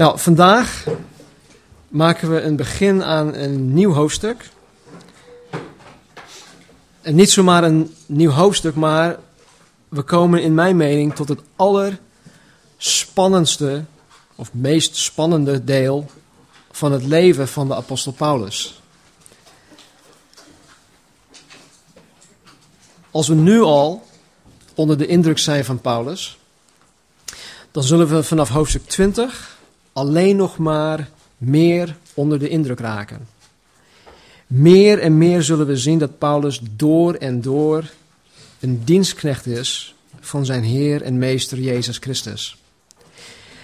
Nou, vandaag maken we een begin aan een nieuw hoofdstuk. En niet zomaar een nieuw hoofdstuk, maar we komen in mijn mening tot het allerspannendste of meest spannende deel van het leven van de apostel Paulus. Als we nu al onder de indruk zijn van Paulus, dan zullen we vanaf hoofdstuk 20 alleen nog maar meer onder de indruk raken. Meer en meer zullen we zien dat Paulus door en door een dienstknecht is van zijn Heer en Meester Jezus Christus.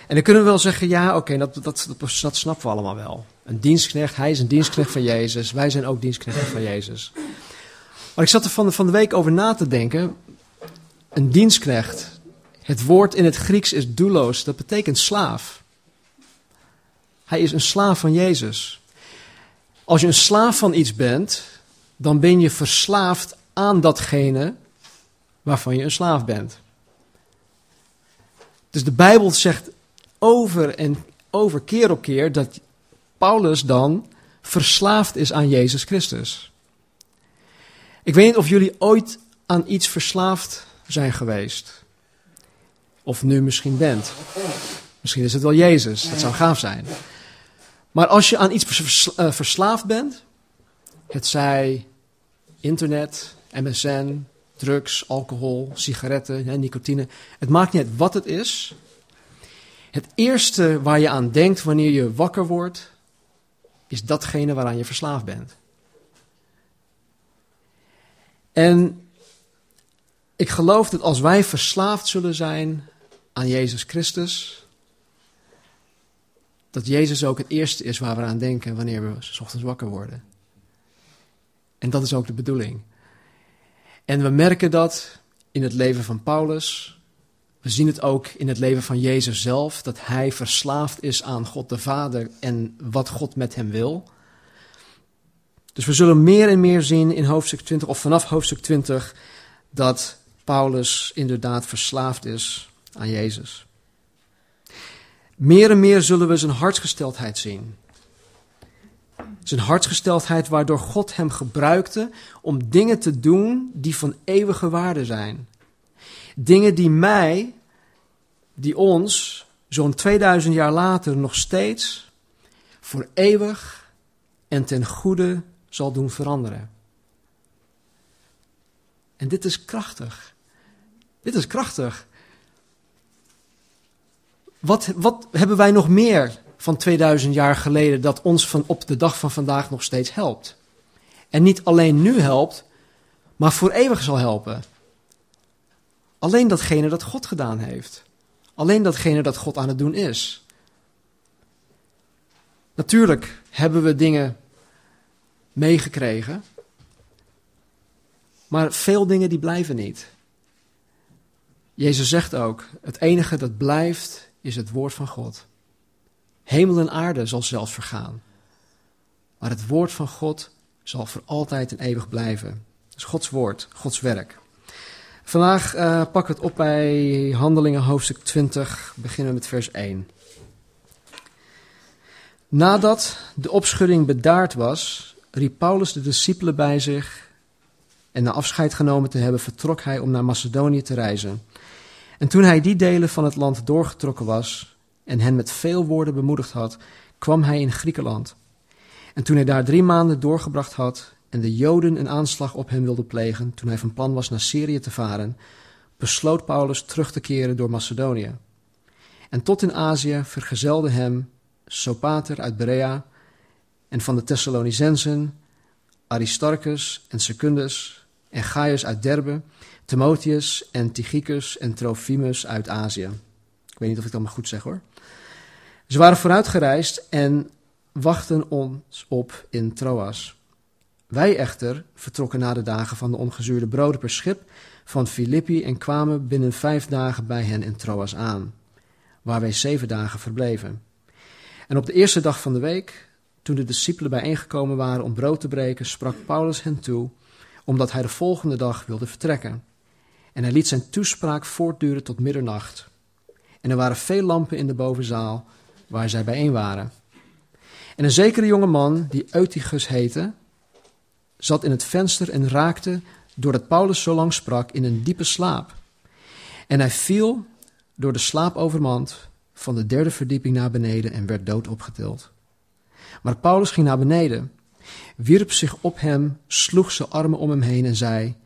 En dan kunnen we wel zeggen, ja oké, dat, dat, dat, snappen we allemaal wel. Een dienstknecht, hij is een dienstknecht van Jezus, wij zijn ook dienstknechten van Jezus. Maar ik zat er van, van de week over na te denken, een dienstknecht, het woord in het Grieks is doulos, dat betekent slaaf. Hij is een slaaf van Jezus. Als je een slaaf van iets bent, dan ben je verslaafd aan datgene waarvan je een slaaf bent. Dus de Bijbel zegt over en over keer op keer dat Paulus dan verslaafd is aan Jezus Christus. Ik weet niet of jullie ooit aan iets verslaafd zijn geweest. Of nu misschien bent. Misschien is het wel Jezus, dat zou gaaf zijn. Maar als je aan iets eh, verslaafd bent, het zij internet, MSN, drugs, alcohol, sigaretten, nicotine, het maakt niet uit wat het is. Het eerste waar je aan denkt wanneer je wakker wordt, is datgene waaraan je verslaafd bent. En ik geloof dat als wij verslaafd zullen zijn aan Jezus Christus, dat Jezus ook het eerste is waar we aan denken wanneer we s ochtends wakker worden. En dat is ook de bedoeling. En we merken dat in het leven van Paulus. We zien het ook in het leven van Jezus zelf, dat hij verslaafd is aan God de Vader en wat God met hem wil. Dus we zullen meer en meer zien in hoofdstuk 20, of vanaf hoofdstuk 20, dat Paulus inderdaad verslaafd is aan Jezus. Meer en meer zullen we zijn hartsgesteldheid zien. Zijn hartsgesteldheid waardoor God hem gebruikte om dingen te doen die van eeuwige waarde zijn. Dingen die mij, die ons, zo'n 2000 jaar later nog steeds voor eeuwig en ten goede zal doen veranderen. En dit is krachtig. Dit is krachtig. Wat, wat hebben wij nog meer van 2000 jaar geleden dat ons van op de dag van vandaag nog steeds helpt? En niet alleen nu helpt, maar voor eeuwig zal helpen. Alleen datgene dat God gedaan heeft. Alleen datgene dat God aan het doen is. Natuurlijk hebben we dingen meegekregen, maar veel dingen die blijven niet. Jezus zegt ook: het enige dat blijft is het woord van God. Hemel en aarde zal zelfs vergaan. Maar het woord van God zal voor altijd en eeuwig blijven. Dus Gods woord, Gods werk. Vandaag uh, pakken we het op bij Handelingen hoofdstuk 20, beginnen met vers 1. Nadat de opschudding bedaard was, riep Paulus de discipelen bij zich en na afscheid genomen te hebben, vertrok hij om naar Macedonië te reizen. En toen hij die delen van het land doorgetrokken was en hen met veel woorden bemoedigd had, kwam hij in Griekenland. En toen hij daar drie maanden doorgebracht had en de Joden een aanslag op hem wilden plegen, toen hij van plan was naar Syrië te varen, besloot Paulus terug te keren door Macedonië. En tot in Azië vergezelde hem Sopater uit Berea en van de Thessalonicensen Aristarchus en Secundus en Gaius uit Derbe Timotheus en Tychicus en Trophimus uit Azië. Ik weet niet of ik dat maar goed zeg hoor. Ze waren vooruitgereisd en wachten ons op in Troas. Wij echter vertrokken na de dagen van de ongezuurde broden per schip van Filippi en kwamen binnen vijf dagen bij hen in Troas aan, waar wij zeven dagen verbleven. En op de eerste dag van de week, toen de discipelen bijeengekomen waren om brood te breken, sprak Paulus hen toe, omdat hij de volgende dag wilde vertrekken. En hij liet zijn toespraak voortduren tot middernacht. En er waren veel lampen in de bovenzaal, waar zij bijeen waren. En een zekere jonge man, die Eutychus heette, zat in het venster en raakte, doordat Paulus zo lang sprak, in een diepe slaap. En hij viel door de slaap overmand van de derde verdieping naar beneden en werd dood opgetild. Maar Paulus ging naar beneden, wierp zich op hem, sloeg zijn armen om hem heen en zei: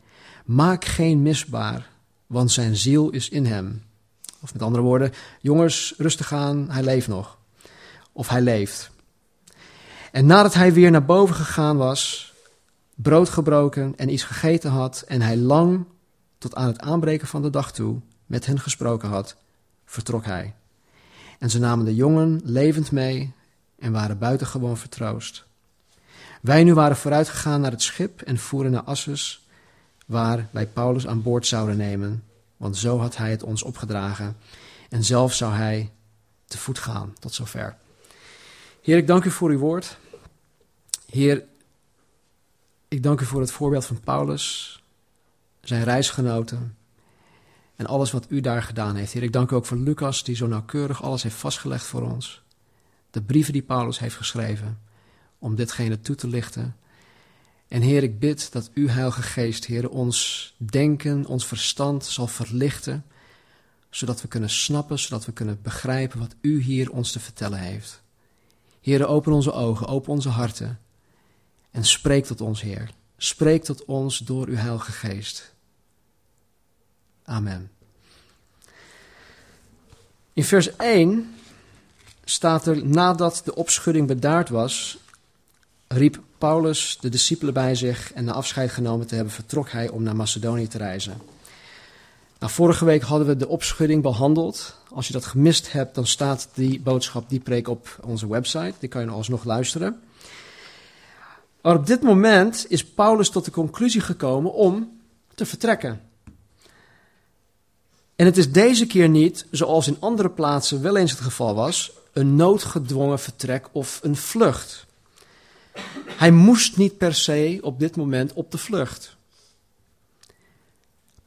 Maak geen misbaar, want zijn ziel is in hem. Of met andere woorden, jongens, rustig aan, hij leeft nog. Of hij leeft. En nadat hij weer naar boven gegaan was, brood gebroken en iets gegeten had, en hij lang tot aan het aanbreken van de dag toe met hen gesproken had, vertrok hij. En ze namen de jongen levend mee en waren buitengewoon vertroost. Wij nu waren vooruitgegaan naar het schip en voeren naar Assus, waar wij Paulus aan boord zouden nemen, want zo had hij het ons opgedragen. En zelf zou hij te voet gaan tot zover. Heer, ik dank u voor uw woord. Heer, ik dank u voor het voorbeeld van Paulus, zijn reisgenoten en alles wat u daar gedaan heeft. Heer, ik dank u ook voor Lucas, die zo nauwkeurig alles heeft vastgelegd voor ons. De brieven die Paulus heeft geschreven, om ditgene toe te lichten. En Heer, ik bid dat uw Heilige Geest, Heer, ons denken, ons verstand zal verlichten, zodat we kunnen snappen, zodat we kunnen begrijpen wat u hier ons te vertellen heeft. Heer, open onze ogen, open onze harten en spreek tot ons, Heer. Spreek tot ons door uw Heilige Geest. Amen. In vers 1 staat er, nadat de opschudding bedaard was, riep Paulus de discipelen bij zich en na afscheid genomen te hebben, vertrok hij om naar Macedonië te reizen. Vorige week hadden we de opschudding behandeld. Als je dat gemist hebt, dan staat die boodschap, die preek op onze website. Die kan je alsnog luisteren. Maar op dit moment is Paulus tot de conclusie gekomen om te vertrekken. En het is deze keer niet, zoals in andere plaatsen wel eens het geval was, een noodgedwongen vertrek of een vlucht. Hij moest niet per se op dit moment op de vlucht.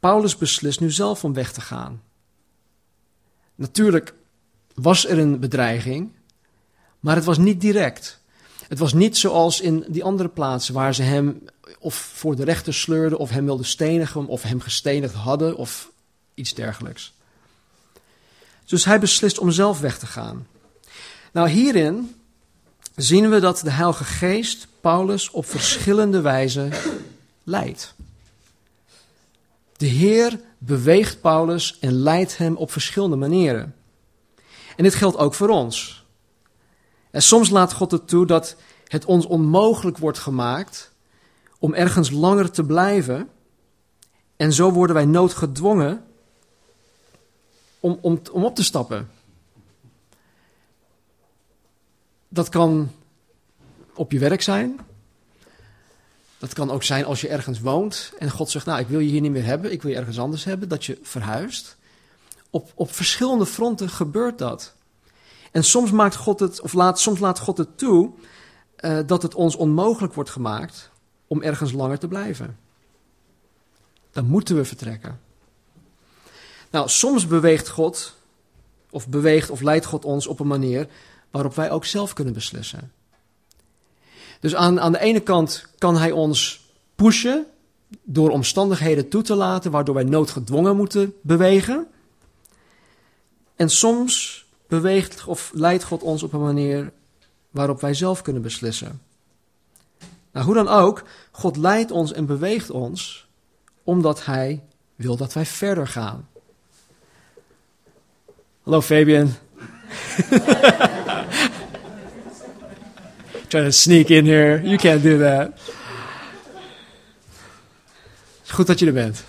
Paulus beslist nu zelf om weg te gaan. Natuurlijk was er een bedreiging, maar het was niet direct. Het was niet zoals in die andere plaatsen waar ze hem of voor de rechter sleurden, of hem wilden stenigen, of hem gestenigd hadden, of iets dergelijks. Dus hij beslist om zelf weg te gaan. Nou, hierin zien we dat de Heilige Geest Paulus op verschillende wijzen leidt. De Heer beweegt Paulus en leidt hem op verschillende manieren. En dit geldt ook voor ons. En soms laat God het toe dat het ons onmogelijk wordt gemaakt om ergens langer te blijven. En zo worden wij noodgedwongen om, om, om op te stappen. Dat kan op je werk zijn. Dat kan ook zijn als je ergens woont en God zegt, nou ik wil je hier niet meer hebben, ik wil je ergens anders hebben, dat je verhuist. Op, op verschillende fronten gebeurt dat. En soms maakt God het, of laat, soms laat God het toe uh, dat het ons onmogelijk wordt gemaakt om ergens langer te blijven. Dan moeten we vertrekken. Nou, soms beweegt God, of beweegt of leidt God ons op een manier waarop wij ook zelf kunnen beslissen. Dus aan, aan de ene kant kan Hij ons pushen door omstandigheden toe te laten waardoor wij noodgedwongen moeten bewegen. En soms beweegt of leidt God ons op een manier waarop wij zelf kunnen beslissen. Nou, hoe dan ook, God leidt ons en beweegt ons omdat Hij wil dat wij verder gaan. Hallo Fabian. Trying to sneak in here. You can't do that. Goed dat je er bent.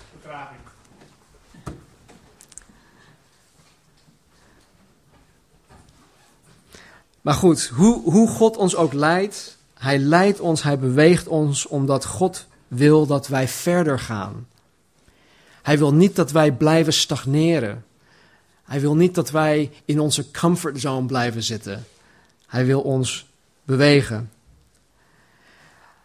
Maar goed, hoe, hoe God ons ook leidt, Hij leidt ons, Hij beweegt ons omdat God wil dat wij verder gaan. Hij wil niet dat wij blijven stagneren. Hij wil niet dat wij in onze comfortzone blijven zitten. Hij wil ons bewegen.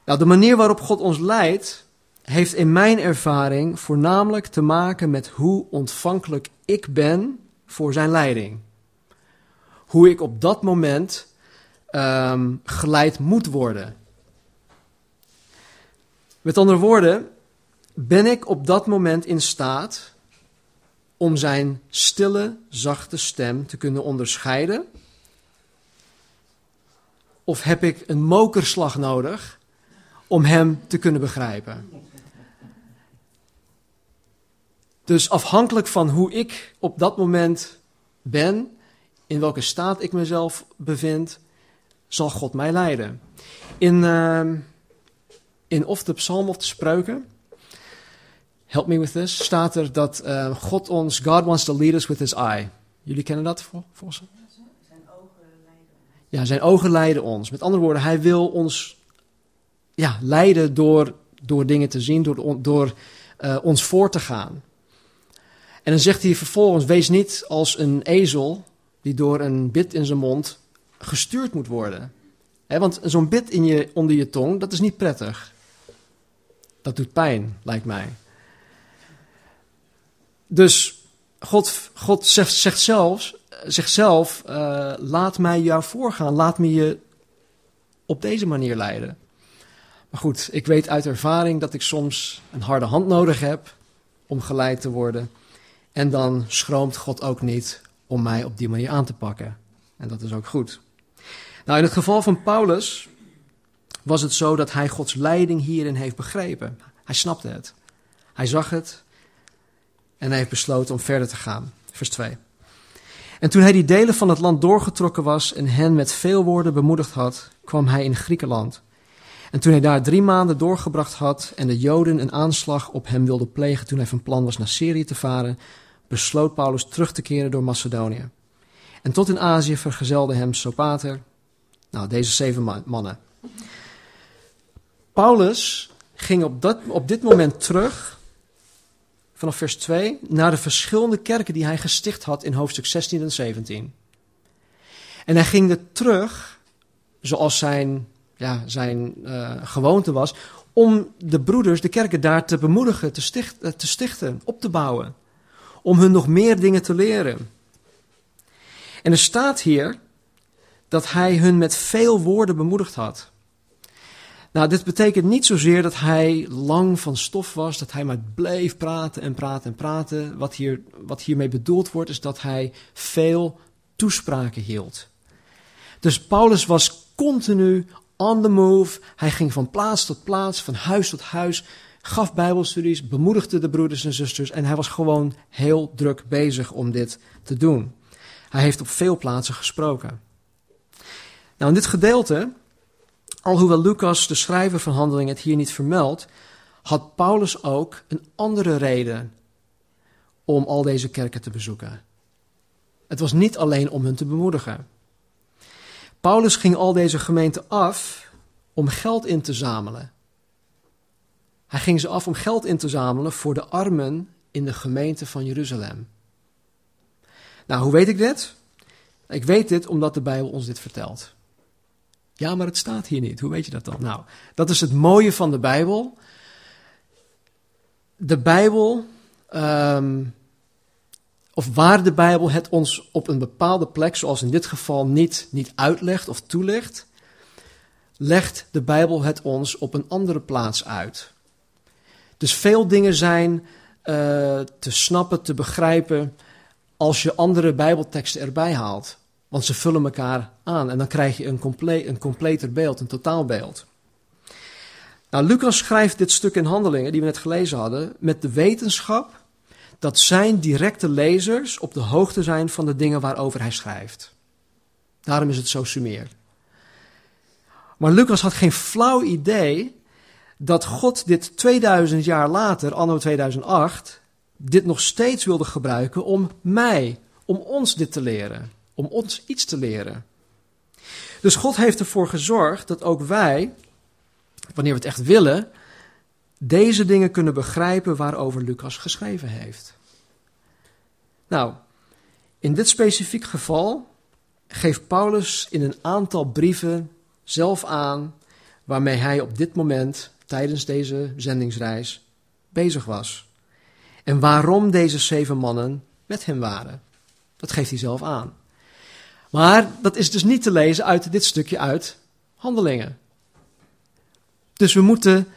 Nou, de manier waarop God ons leidt, heeft in mijn ervaring voornamelijk te maken met hoe ontvankelijk ik ben voor zijn leiding. hoe ik op dat moment ehm, geleid moet worden. Met andere woorden, ben ik op dat moment in staat om zijn stille, zachte stem te kunnen onderscheiden? Of heb ik een mokerslag nodig om hem te kunnen begrijpen? Dus afhankelijk van hoe ik op dat moment ben, in welke staat ik mezelf bevind, zal God mij leiden. In, uh, in of de psalm of de spreuken, help me with this, staat er dat uh, God ons, God wants to lead us with his eye. Jullie kennen dat volgens mij? Zijn ogen leiden ons. Ja, zijn ogen leiden ons. Met andere woorden, hij wil ons ja, leiden door, door dingen te zien, door, door uh, ons voor te gaan. En dan zegt hij vervolgens: Wees niet als een ezel die door een bit in zijn mond gestuurd moet worden. want zo'n bit in je, onder je tong, dat is niet prettig. Dat doet pijn, lijkt mij. Dus God, God zegt, zegt zelfs, zichzelf: uh, Laat mij jou voorgaan, laat me je op deze manier leiden. Maar goed, ik weet uit ervaring dat ik soms een harde hand nodig heb om geleid te worden. En dan schroomt God ook niet om mij op die manier aan te pakken. En dat is ook goed. Nou, in het geval van Paulus was het zo dat hij Gods leiding hierin heeft begrepen. Hij snapte het. Hij zag het en hij heeft besloten om verder te gaan. Vers 2. En toen hij die delen van het land doorgetrokken was en hen met veel woorden bemoedigd had, kwam hij in Griekenland. En toen hij daar drie maanden doorgebracht had en de Joden een aanslag op hem wilden plegen toen hij van plan was naar Syrië te varen, besloot Paulus terug te keren door Macedonië. En tot in Azië vergezelde hem Sopater, nou deze zeven mannen. Paulus ging op, dat, op dit moment terug, vanaf vers 2, naar de verschillende kerken die hij gesticht had in hoofdstuk 16 en 17. En hij ging er terug, zoals zijn ja, zijn uh, gewoonte was, om de broeders, de kerken daar te bemoedigen, eh, te stichten, op te bouwen. Om hun nog meer dingen te leren. En er staat hier dat hij hun met veel woorden bemoedigd had. Nou, dit betekent niet zozeer dat hij lang van stof was, dat hij maar bleef praten en praten en praten. Wat, hier, wat hiermee bedoeld wordt, is dat hij veel toespraken hield. Dus Paulus was continu on the move. Hij ging van plaats tot plaats, van huis tot huis, gaf bijbelstudies, bemoedigde de broeders en zusters en hij was gewoon heel druk bezig om dit te doen. Hij heeft op veel plaatsen gesproken. Nou, in dit gedeelte, alhoewel Lucas, de schrijver van Handelingen, het hier niet vermeldt, had Paulus ook een andere reden om al deze kerken te bezoeken. Het was niet alleen om hen te bemoedigen. Paulus ging al deze gemeenten af om geld in te zamelen. Hij ging ze af om geld in te zamelen voor de armen in de gemeente van Jeruzalem. Nou, hoe weet ik dit? Ik weet dit omdat de Bijbel ons dit vertelt. Ja, maar het staat hier niet. Hoe weet je dat dan? Nou, dat is het mooie van de Bijbel. De Bijbel um, of waar de Bijbel het ons op een bepaalde plek, zoals in dit geval, niet, niet uitlegt of toelicht, legt de Bijbel het ons op een andere plaats uit. Dus veel dingen zijn uh, te snappen, te begrijpen, als je andere Bijbelteksten erbij haalt. Want ze vullen elkaar aan en dan krijg je een, compleet, een completer beeld, een totaalbeeld. Nou, Lucas schrijft dit stuk in Handelingen, die we net gelezen hadden, met de wetenschap dat zijn directe lezers op de hoogte zijn van de dingen waarover hij schrijft. Daarom is het zo sumeer. Maar Lucas had geen flauw idee dat God dit 2000 jaar later, anno 2008, dit nog steeds wilde gebruiken om mij, om ons dit te leren, om ons iets te leren. Dus God heeft ervoor gezorgd dat ook wij, wanneer we het echt willen, deze dingen kunnen begrijpen waarover Lucas geschreven heeft. Nou, in dit specifiek geval geeft Paulus in een aantal brieven zelf aan waarmee hij op dit moment tijdens deze zendingsreis bezig was. En waarom deze zeven mannen met hem waren. Dat geeft hij zelf aan. Maar dat is dus niet te lezen uit dit stukje uit Handelingen. Dus we moeten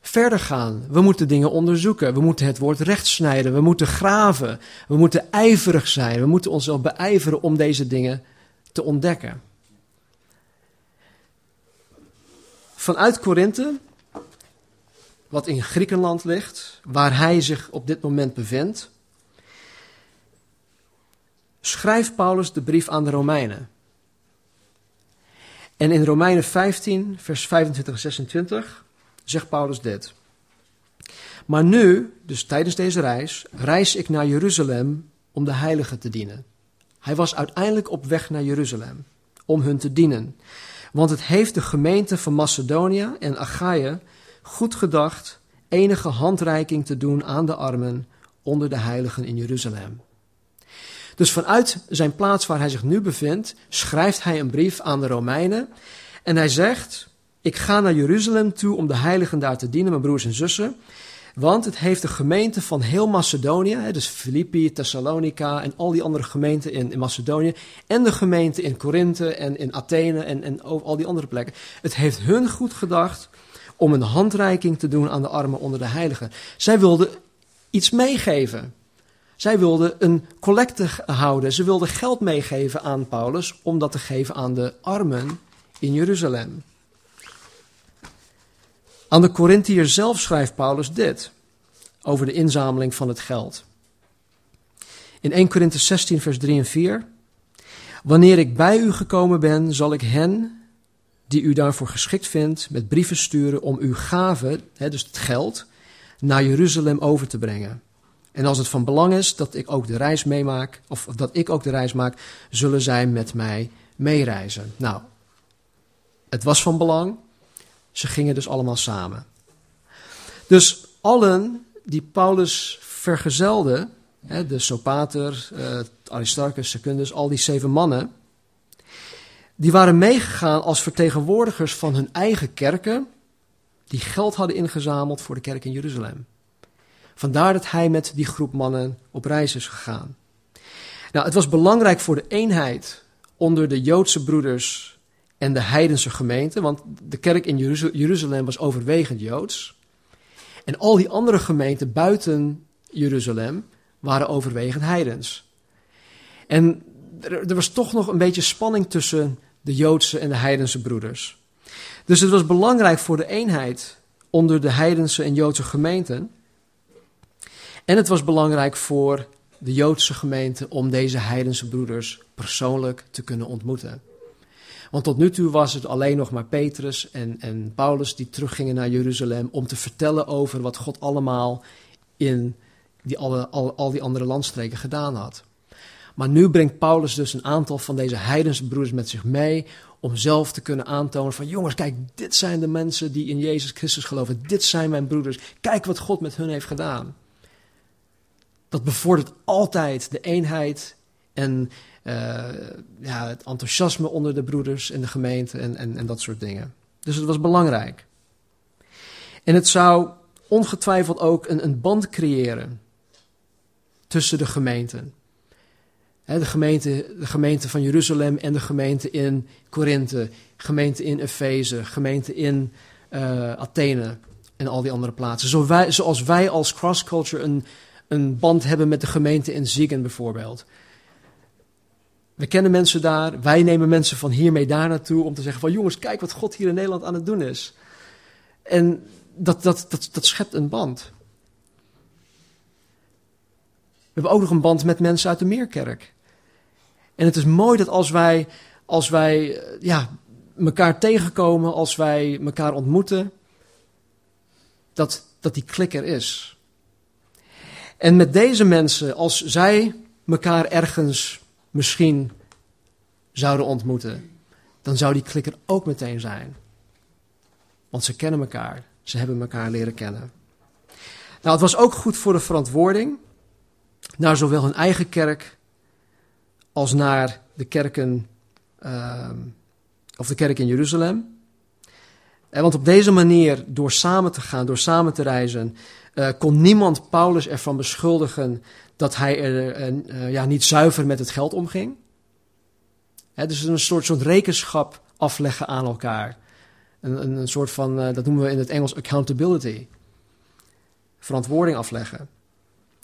verder gaan. We moeten dingen onderzoeken. We moeten het woord recht snijden. We moeten graven. We moeten ijverig zijn. We moeten onszelf beijveren om deze dingen te ontdekken. Vanuit Korinthe, wat in Griekenland ligt, waar hij zich op dit moment bevindt, schrijft Paulus de brief aan de Romeinen. En in Romeinen 15, vers 25 en 26 zegt Paulus dit. Maar nu, dus tijdens deze reis, reis ik naar Jeruzalem om de heiligen te dienen. Hij was uiteindelijk op weg naar Jeruzalem om hun te dienen. Want het heeft de gemeente van Macedonië en Achaia goed gedacht enige handreiking te doen aan de armen onder de heiligen in Jeruzalem. Dus vanuit zijn plaats waar hij zich nu bevindt, schrijft hij een brief aan de Romeinen. En hij zegt: Ik ga naar Jeruzalem toe om de heiligen daar te dienen, mijn broers en zussen. Want het heeft de gemeente van heel Macedonië, dus Filippi, Thessalonica en al die andere gemeenten in, Macedonië, en de gemeente in Korinthe en in Athene en, en al die andere plekken. Het heeft hun goed gedacht om een handreiking te doen aan de armen onder de heiligen. Zij wilden iets meegeven. Zij wilden een collecte houden. Ze wilden geld meegeven aan Paulus om dat te geven aan de armen in Jeruzalem. Aan de Corinthiër zelf schrijft Paulus dit over de inzameling van het geld. In 1 Korinthe 16, vers 3 en 4. Wanneer ik bij u gekomen ben, zal ik hen die u daarvoor geschikt vindt met brieven sturen om uw gave, hè, dus het geld, naar Jeruzalem over te brengen. En als het van belang is dat ik ook de reis meemaak, of dat ik ook de reis maak, zullen zij met mij meereizen. Nou, het was van belang. Ze gingen dus allemaal samen. Dus allen die Paulus vergezelde, de Sopater, eh, Aristarchus, Secundus, al die zeven mannen, die waren meegegaan als vertegenwoordigers van hun eigen kerken, die geld hadden ingezameld voor de kerk in Jeruzalem. Vandaar dat hij met die groep mannen op reis is gegaan. Nou, het was belangrijk voor de eenheid onder de Joodse broeders en de heidense gemeente, want de kerk in Jeruzalem was overwegend Joods. En al die andere gemeenten buiten Jeruzalem waren overwegend heidens. En er, was toch nog een beetje spanning tussen de Joodse en de heidense broeders. Dus het was belangrijk voor de eenheid onder de heidense en Joodse gemeenten. En het was belangrijk voor de Joodse gemeente om deze heidense broeders persoonlijk te kunnen ontmoeten. Want tot nu toe was het alleen nog maar Petrus en, en Paulus die teruggingen naar Jeruzalem om te vertellen over wat God allemaal in die alle, al, al die andere landstreken gedaan had. Maar nu brengt Paulus dus een aantal van deze heidense broeders met zich mee om zelf te kunnen aantonen van jongens, kijk, dit zijn de mensen die in Jezus Christus geloven. Dit zijn mijn broeders. Kijk wat God met hun heeft gedaan. Dat bevordert altijd de eenheid en uh, ja, het enthousiasme onder de broeders en de gemeente en, en, en dat soort dingen. Dus het was belangrijk. En het zou ongetwijfeld ook een, een band creëren tussen de gemeenten. de, gemeente, de gemeente van Jeruzalem en de gemeente in Korinthe, gemeente in Efeze, gemeente in uh, Athene en al die andere plaatsen. Zo wij, zoals wij als cross culture een, een band hebben met de gemeente in Ziegen bijvoorbeeld. We kennen mensen daar, wij nemen mensen van hiermee daar naartoe om te zeggen van jongens, kijk wat God hier in Nederland aan het doen is. En dat, dat, dat, dat schept een band. We hebben ook nog een band met mensen uit de Meerkerk. En het is mooi dat als wij, als wij ja, elkaar tegenkomen, als wij elkaar ontmoeten, dat, dat die klik er is. En met deze mensen, als zij elkaar ergens misschien zouden ontmoeten, dan zou die klik er ook meteen zijn. Want ze kennen elkaar, ze hebben elkaar leren kennen. Nou, het was ook goed voor de verantwoording naar zowel hun eigen kerk als naar de kerken, uh, of de kerk in Jeruzalem. En want op deze manier, door samen te gaan, door samen te reizen, uh, kon niemand Paulus ervan beschuldigen dat hij er uh, ja, niet zuiver met het geld omging. He, dus een soort, soort rekenschap afleggen aan elkaar. Een, een, soort van, dat noemen we in het Engels accountability. Verantwoording afleggen.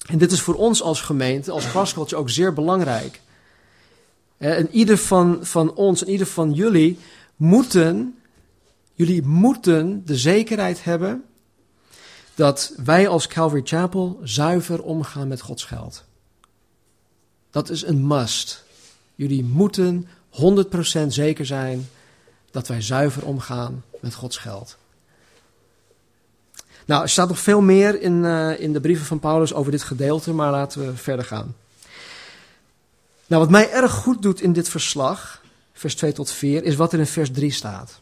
En dit is voor ons als gemeente, als grascultje ook zeer belangrijk. En ieder van, van ons en ieder van jullie moeten, jullie moeten de zekerheid hebben dat wij als Calvary Chapel zuiver omgaan met Gods geld. Dat is een must. Jullie moeten 100% zeker zijn dat wij zuiver omgaan met Gods geld. Nou, er staat nog veel meer in, uh, in de brieven van Paulus over dit gedeelte, maar laten we verder gaan. Nou, wat mij erg goed doet in dit verslag, vers 2 tot 4, is wat er in vers 3 staat.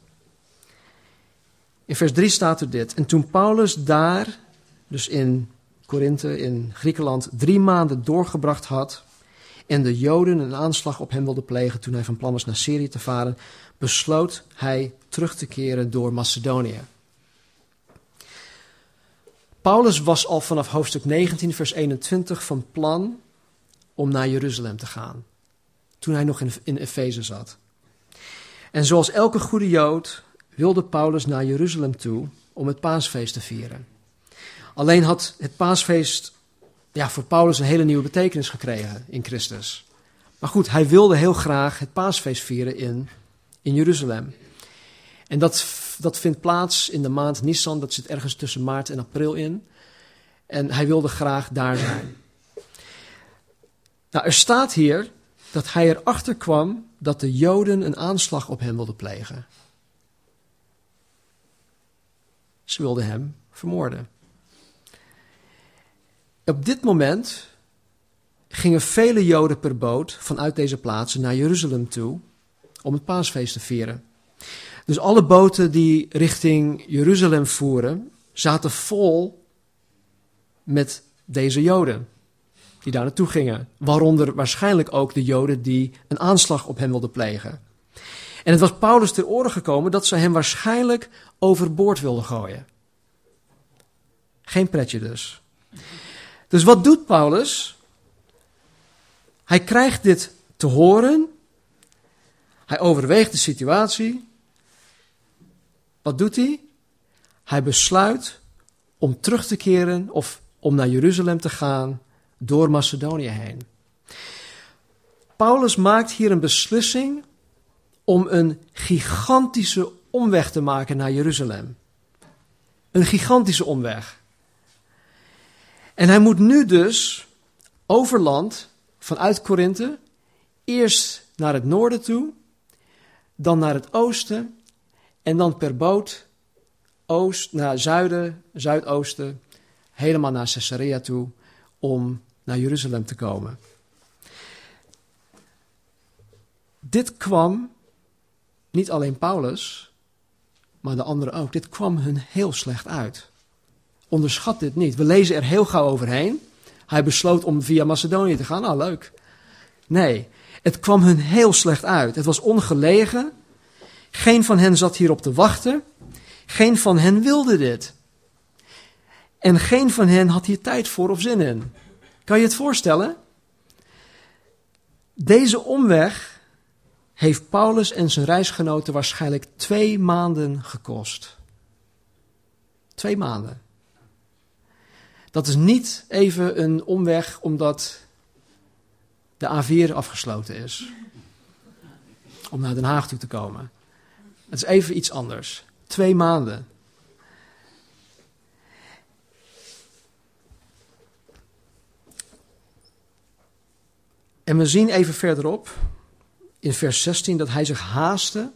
In vers 3 staat er dit. En toen Paulus daar, dus in Korinthe, in Griekenland, drie maanden doorgebracht had. en de Joden een aanslag op hem wilden plegen toen hij van plan was naar Syrië te varen. besloot hij terug te keren door Macedonië. Paulus was al vanaf hoofdstuk 19, vers 21 van plan om naar Jeruzalem te gaan. Toen hij nog in, in Efeze zat. En zoals elke goede Jood wilde Paulus naar Jeruzalem toe om het paasfeest te vieren. Alleen had het paasfeest ja, voor Paulus een hele nieuwe betekenis gekregen in Christus. Maar goed, hij wilde heel graag het paasfeest vieren in, in Jeruzalem. En dat, dat vindt plaats in de maand Nisan, dat zit ergens tussen maart en april in. En hij wilde graag daar zijn. Nou, er staat hier dat hij erachter kwam dat de Joden een aanslag op hem wilden plegen. Ze wilden hem vermoorden. Op dit moment gingen vele Joden per boot vanuit deze plaatsen naar Jeruzalem toe om het paasfeest te vieren. Dus alle boten die richting Jeruzalem voeren, zaten vol met deze Joden die daar naartoe gingen. Waaronder waarschijnlijk ook de Joden die een aanslag op hem wilden plegen. En het was Paulus ter oren gekomen dat ze hem waarschijnlijk overboord wilden gooien. Geen pretje dus. Dus wat doet Paulus? Hij krijgt dit te horen. Hij overweegt de situatie. Wat doet hij? Hij besluit om terug te keren of om naar Jeruzalem te gaan door Macedonië heen. Paulus maakt hier een beslissing om een gigantische omweg te maken naar Jeruzalem. Een gigantische omweg. En hij moet nu dus over land vanuit Korinthe eerst naar het noorden toe, dan naar het oosten en dan per boot oost, naar zuiden, zuidoosten, helemaal naar Caesarea toe om naar Jeruzalem te komen. Dit kwam niet alleen Paulus, maar de anderen ook. Dit kwam hun heel slecht uit. Onderschat dit niet. We lezen er heel gauw overheen. Hij besloot om via Macedonië te gaan. Nou, leuk. Nee, het kwam hun heel slecht uit. Het was ongelegen. Geen van hen zat hierop te wachten. Geen van hen wilde dit. En geen van hen had hier tijd voor of zin in. Kan je het voorstellen? Deze omweg heeft Paulus en zijn reisgenoten waarschijnlijk twee maanden gekost. Twee maanden. Dat is niet even een omweg omdat de A4 afgesloten is. Om naar Den Haag toe te komen. Het is even iets anders. Twee maanden. En we zien even verderop, in vers 16, dat hij zich haastte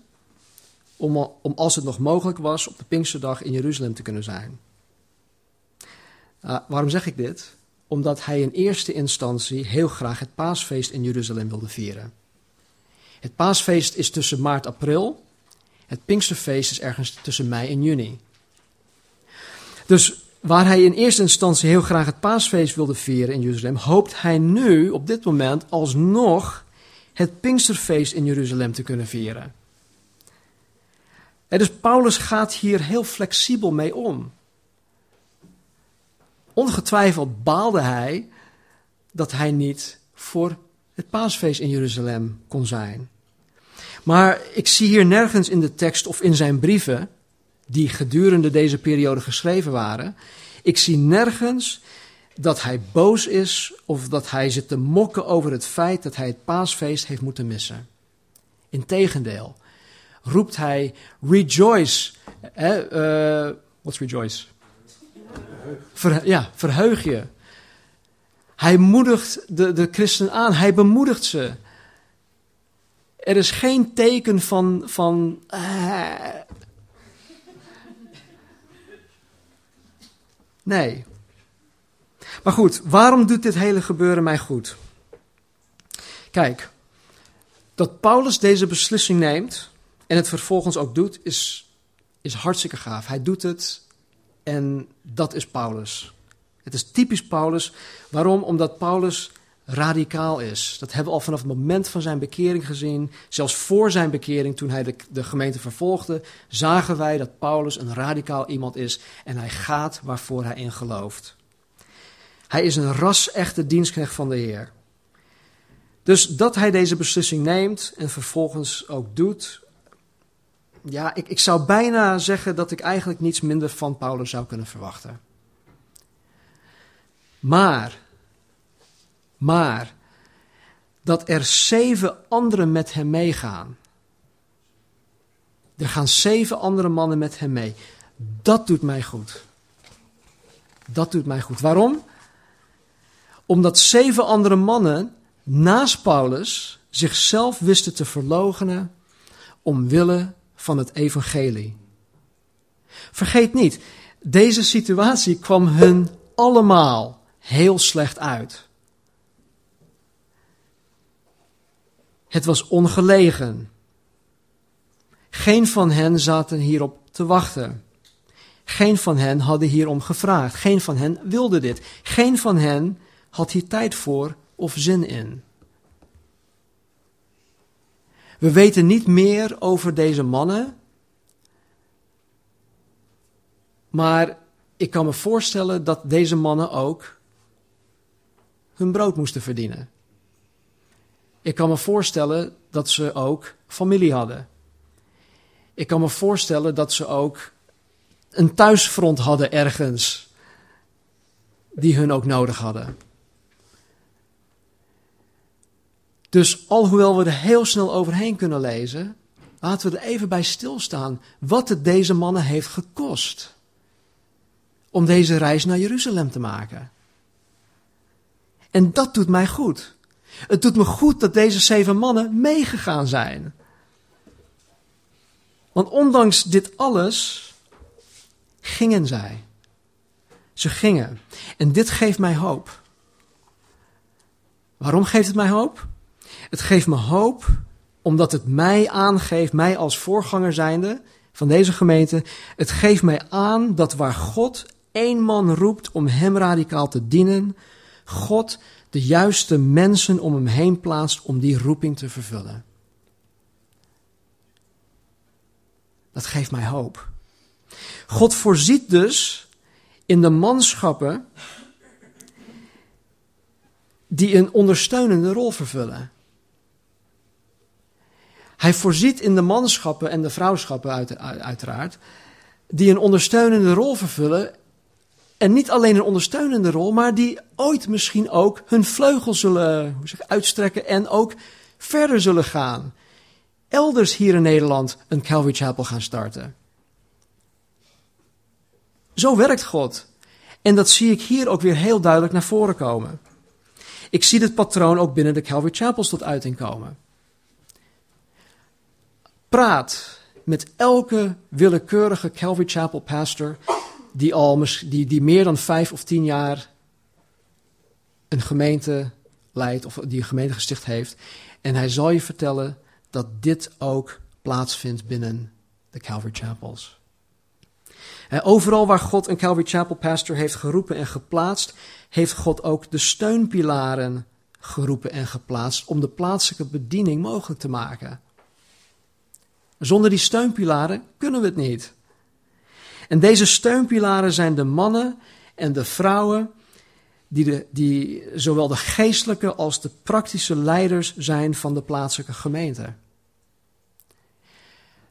om, om als het nog mogelijk was, op de Pinksterdag in Jeruzalem te kunnen zijn. Uh, waarom zeg ik dit? Omdat hij in eerste instantie heel graag het paasfeest in Jeruzalem wilde vieren. Het paasfeest is tussen maart en april. Het Pinksterfeest is ergens tussen mei en juni. Dus waar hij in eerste instantie heel graag het paasfeest wilde vieren in Jeruzalem, hoopt hij nu op dit moment alsnog het Pinksterfeest in Jeruzalem te kunnen vieren. En dus Paulus gaat hier heel flexibel mee om. Ongetwijfeld baalde hij dat hij niet voor het paasfeest in Jeruzalem kon zijn. Maar ik zie hier nergens in de tekst of in zijn brieven, die gedurende deze periode geschreven waren, ik zie nergens dat hij boos is of dat hij zit te mokken over het feit dat hij het paasfeest heeft moeten missen. Integendeel, roept hij rejoice. Eh, what's rejoice? ja, verheug je. Hij moedigt de, de christenen aan, hij bemoedigt ze. Er is geen teken van. van uh, nee. Maar goed, waarom doet dit hele gebeuren mij goed? Kijk, dat Paulus deze beslissing neemt en het vervolgens ook doet, is, is hartstikke gaaf. Hij doet het en dat is Paulus. Het is typisch Paulus. Waarom? Omdat Paulus radicaal is. Dat hebben we al vanaf het moment van zijn bekering gezien. Zelfs voor zijn bekering, toen hij de, de gemeente vervolgde, zagen wij dat Paulus een radicaal iemand is en hij gaat waarvoor hij in gelooft. Hij is een ras-echte dienstknecht van de Heer. Dus dat hij deze beslissing neemt en vervolgens ook doet. Ja, ik, ik zou bijna zeggen dat ik eigenlijk niets minder van Paulus zou kunnen verwachten. Maar, maar, dat er zeven anderen met hem meegaan. Er gaan zeven andere mannen met hem mee. Dat doet mij goed. Dat doet mij goed. Waarom? Omdat zeven andere mannen naast Paulus zichzelf wisten te verloochenen omwille van het evangelie. Vergeet niet, deze situatie kwam hun allemaal heel slecht uit. Het was ongelegen. Geen van hen zaten hierop te wachten. Geen van hen hadden hierom gevraagd. Geen van hen wilde dit. Geen van hen had hier tijd voor of zin in. We weten niet meer over deze mannen, maar ik kan me voorstellen dat deze mannen ook hun brood moesten verdienen. Ik kan me voorstellen dat ze ook familie hadden. Ik kan me voorstellen dat ze ook een thuisfront hadden ergens, die hun ook nodig hadden. Dus alhoewel we er heel snel overheen kunnen lezen, laten we er even bij stilstaan wat het deze mannen heeft gekost om deze reis naar Jeruzalem te maken. En dat doet mij goed. Het doet me goed dat deze zeven mannen meegegaan zijn. Want ondanks dit alles gingen zij. Ze gingen. En dit geeft mij hoop. Waarom geeft het mij hoop? Het geeft me hoop omdat het mij aangeeft, mij als voorganger zijnde van deze gemeente, het geeft mij aan dat waar God één man roept om hem radicaal te dienen, God de juiste mensen om hem heen plaatst om die roeping te vervullen. Dat geeft mij hoop. God voorziet dus in de manschappen die een ondersteunende rol vervullen. Hij voorziet in de manschappen en de vrouwschappen uit, uiteraard, die een ondersteunende rol vervullen. En niet alleen een ondersteunende rol, maar die ooit misschien ook hun vleugels zullen hoe zeg, uitstrekken en ook verder zullen gaan. Elders hier in Nederland een Calvary Chapel gaan starten. Zo werkt God. En dat zie ik hier ook weer heel duidelijk naar voren komen. Ik zie dit patroon ook binnen de Calvary Chapels tot uiting komen. Praat met elke willekeurige Calvary Chapel pastor die, al, die, die meer dan vijf of tien jaar een gemeente leidt of die een gemeente gesticht heeft. En hij zal je vertellen dat dit ook plaatsvindt binnen de Calvary Chapels. Overal waar God een Calvary Chapel pastor heeft geroepen en geplaatst, heeft God ook de steunpilaren geroepen en geplaatst om de plaatselijke bediening mogelijk te maken. Zonder die steunpilaren kunnen we het niet. En deze steunpilaren zijn de mannen en de vrouwen die, de, die zowel de geestelijke als de praktische leiders zijn van de plaatselijke gemeente.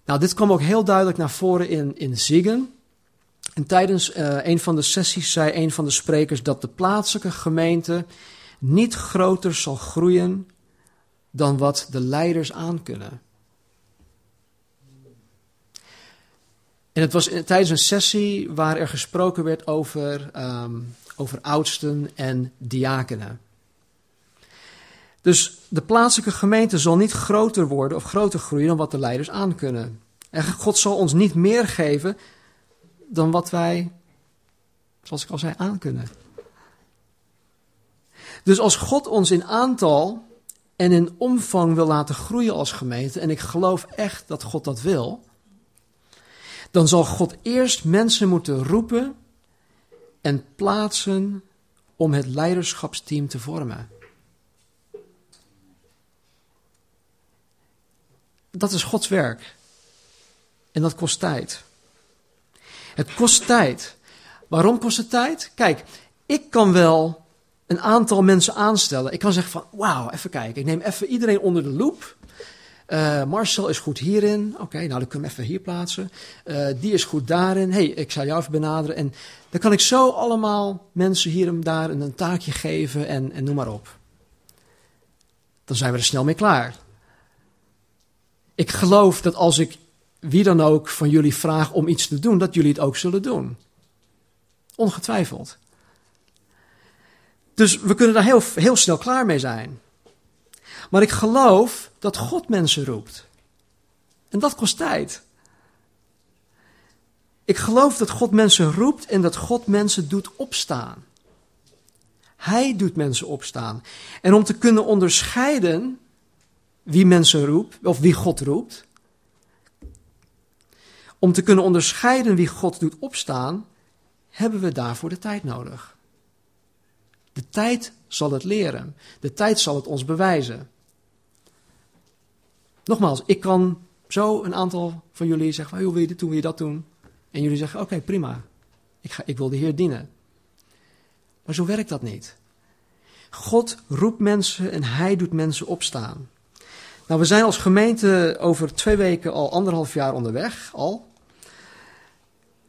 Nou, dit kwam ook heel duidelijk naar voren in, in Ziegen. En tijdens uh, een van de sessies zei een van de sprekers dat de plaatselijke gemeente niet groter zal groeien dan wat de leiders aankunnen. En het was tijdens een sessie waar er gesproken werd over, um, over oudsten en diakenen. Dus de plaatselijke gemeente zal niet groter worden of groter groeien dan wat de leiders aankunnen. En God zal ons niet meer geven dan wat wij, zoals ik al zei, aankunnen. Dus als God ons in aantal en in omvang wil laten groeien als gemeente, en ik geloof echt dat God dat wil, dan zal God eerst mensen moeten roepen en plaatsen om het leiderschapsteam te vormen. Dat is Gods werk. En dat kost tijd. Het kost tijd. Waarom kost het tijd? Kijk, ik kan wel een aantal mensen aanstellen. Ik kan zeggen van, wauw, even kijken. Ik neem even iedereen onder de loep. Uh, Marcel is goed hierin. Oké, nou dan kunnen we even hier plaatsen. Uh, die is goed daarin. hey, ik zal jou even benaderen. En dan kan ik zo allemaal mensen hier en daar een, taakje geven en, en noem maar op. Dan zijn we er snel mee klaar. Ik geloof dat als ik wie dan ook van jullie vraag om iets te doen, dat jullie het ook zullen doen. Ongetwijfeld. Dus we kunnen daar heel, heel snel klaar mee zijn. Maar ik geloof dat God mensen roept. En dat kost tijd. Ik geloof dat God mensen roept en dat God mensen doet opstaan. Hij doet mensen opstaan. En om te kunnen onderscheiden wie mensen roept, of wie God roept, om te kunnen onderscheiden wie God doet opstaan, hebben we daarvoor de tijd nodig. De tijd zal het leren. De tijd zal het ons bewijzen. Nogmaals, ik kan zo een aantal van jullie zeggen: hoe wil je dit doen, wil je dat doen? En jullie zeggen: Oké, prima. Ik, ga, ik wil de Heer dienen. Maar zo werkt dat niet. God roept mensen en Hij doet mensen opstaan. Nou, we zijn als gemeente over twee weken al anderhalf jaar onderweg, al.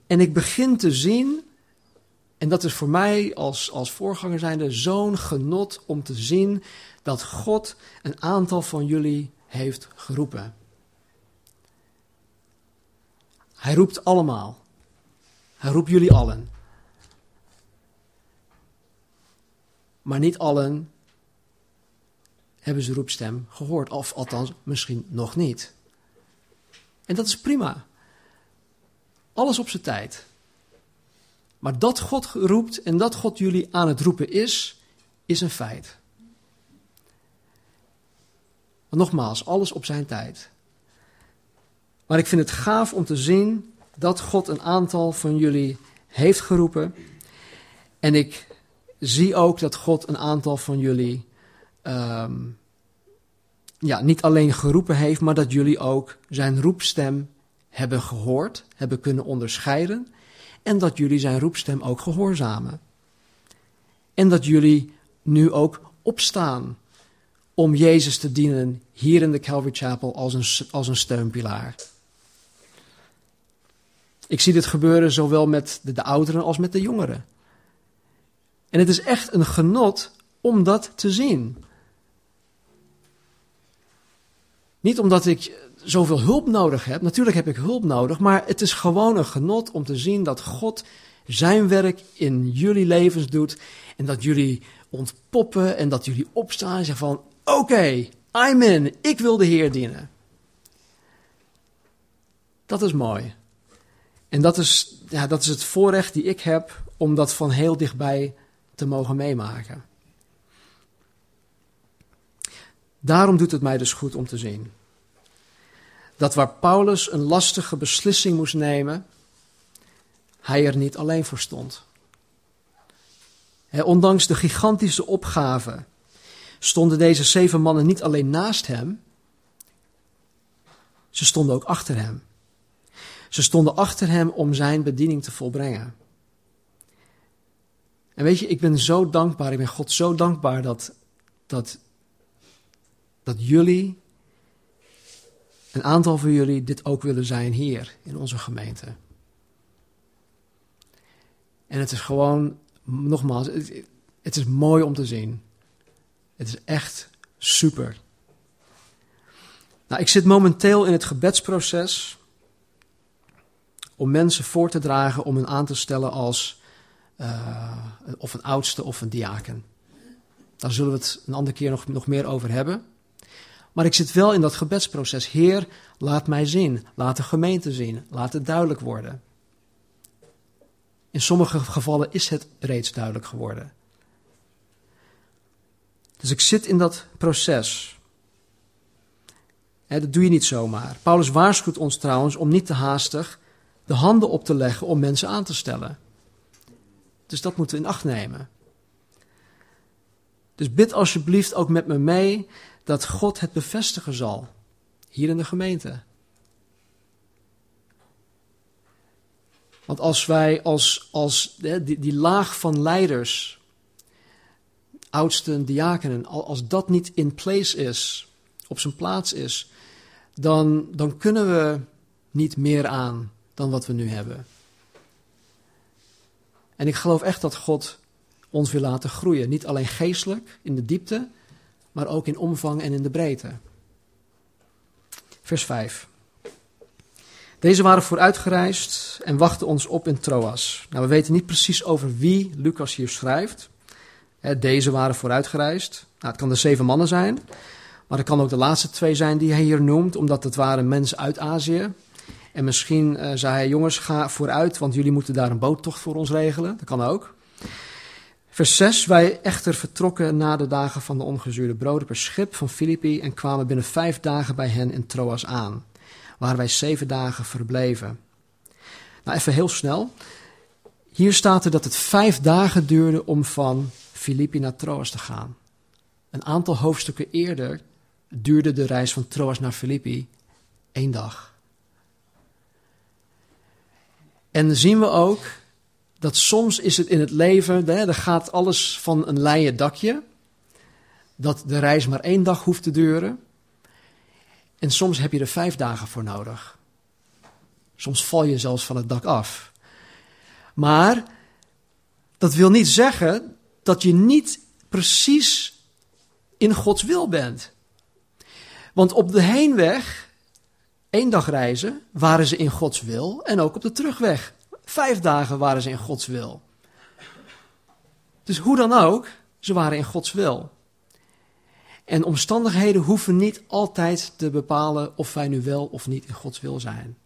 En ik begin te zien, en dat is voor mij als, als voorganger zijnde zo'n genot om te zien dat God een aantal van jullie heeft geroepen. Hij roept allemaal. Hij roept jullie allen. Maar niet allen hebben zijn roepstem gehoord, of althans misschien nog niet. En dat is prima. Alles op zijn tijd. Maar dat God roept en dat God jullie aan het roepen is, is een feit. Nogmaals, alles op zijn tijd. Maar ik vind het gaaf om te zien dat God een aantal van jullie heeft geroepen. En ik zie ook dat God een aantal van jullie um, ja, niet alleen geroepen heeft, maar dat jullie ook zijn roepstem hebben gehoord, hebben kunnen onderscheiden en dat jullie zijn roepstem ook gehoorzamen. En dat jullie nu ook opstaan om Jezus te dienen hier in de Calvary Chapel als een, als een steunpilaar. Ik zie dit gebeuren zowel met de, de ouderen als met de jongeren. En het is echt een genot om dat te zien. Niet omdat ik zoveel hulp nodig heb. Natuurlijk heb ik hulp nodig, maar het is gewoon een genot om te zien dat God zijn werk in jullie levens doet en dat jullie ontpoppen en dat jullie opstaan en zeggen van oké, I'm in, ik wil de Heer dienen. Dat is mooi. En dat is, ja, dat is het voorrecht die ik heb om dat van heel dichtbij te mogen meemaken. Daarom doet het mij dus goed om te zien dat waar Paulus een lastige beslissing moest nemen, hij er niet alleen voor stond. ondanks de gigantische opgave stonden deze zeven mannen niet alleen naast hem, ze stonden ook achter hem. Ze stonden achter hem om zijn bediening te volbrengen. En weet je, ik ben zo dankbaar, ik ben God zo dankbaar dat, dat, dat jullie een aantal van jullie dit ook willen zijn hier in onze gemeente. En het is gewoon, nogmaals, het, het is mooi om te zien. Het is echt super. Nou, ik zit momenteel in het gebedsproces om mensen voor te dragen om hen aan te stellen als uh, of een oudste of een diaken. Daar zullen we het een andere keer nog, nog meer over hebben. Maar ik zit wel in dat gebedsproces. Heer, laat mij zien. Laat de gemeente zien. Laat het duidelijk worden. In sommige gevallen is het reeds duidelijk geworden. Dus ik zit in dat proces. dat doe je niet zomaar. Paulus waarschuwt ons trouwens om niet te haastig de handen op te leggen om mensen aan te stellen. Dus dat moeten we in acht nemen. Dus bid alsjeblieft ook met me mee dat God het bevestigen zal. Hier in de gemeente. Want als wij als, als die, die laag van leiders, oudsten, diakenen, als dat niet in place is, op zijn plaats is, dan, dan kunnen we niet meer aan dan wat we nu hebben. En ik geloof echt dat God ons wil laten groeien. Niet alleen geestelijk in de diepte, maar ook in omvang en in de breedte. Vers 5. Deze waren vooruitgereisd en wachten ons op in Troas. Nou, we weten niet precies over wie Lucas hier schrijft. Deze waren vooruitgereisd. Nou, het kan de zeven mannen zijn, maar het kan ook de laatste twee zijn die hij hier noemt, omdat het waren mensen uit Azië. En misschien uh, zei hij, jongens, ga vooruit, want jullie moeten daar een boottocht voor ons regelen. Dat kan ook. Vers 6. Wij echter vertrokken na de dagen van de ongezuurde broden per schip van Filippi en kwamen binnen vijf dagen bij hen in Troas aan, waar wij zeven dagen verbleven. Nou, even heel snel. Hier staat er dat het vijf dagen duurde om van Filippi naar Troas te gaan. Een aantal hoofdstukken eerder duurde de reis van Troas naar Filippi één dag. En zien we ook dat soms is het in het leven, er gaat alles van een leien dakje, dat de reis maar één dag hoeft te duren. En soms heb je er vijf dagen voor nodig. Soms val je zelfs van het dak af. Maar dat wil niet zeggen dat je niet precies in Gods wil bent. Want op de heenweg, één dag reizen, waren ze in Gods wil en ook op de terugweg Vijf dagen waren ze in Gods wil. Dus hoe dan ook, ze waren in Gods wil. En omstandigheden hoeven niet altijd te bepalen of wij nu wel of niet in Gods wil zijn.